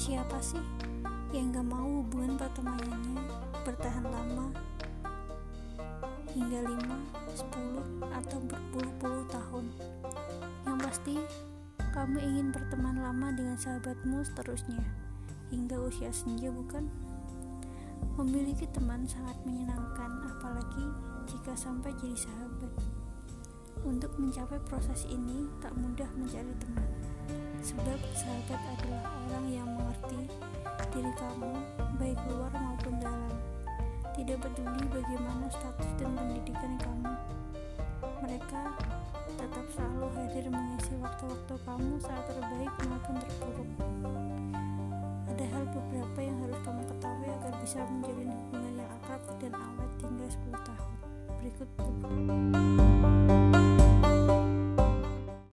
Siapa sih yang gak mau hubungan pertemanannya bertahan lama hingga 5, 10, atau berpuluh-puluh tahun? Yang pasti, kamu ingin berteman lama dengan sahabatmu seterusnya hingga usia senja, bukan? Memiliki teman sangat menyenangkan, apalagi jika sampai jadi sahabat. Untuk mencapai proses ini, tak mudah mencari teman, sebab sahabat adalah orang yang diri kamu, baik luar maupun dalam. Tidak peduli bagaimana status dan pendidikan kamu, mereka tetap selalu hadir mengisi waktu-waktu kamu saat terbaik maupun terpuruk. Ada hal beberapa yang harus kamu ketahui agar bisa menjalin hubungan yang akrab dan awet hingga 10 tahun. Berikut buku.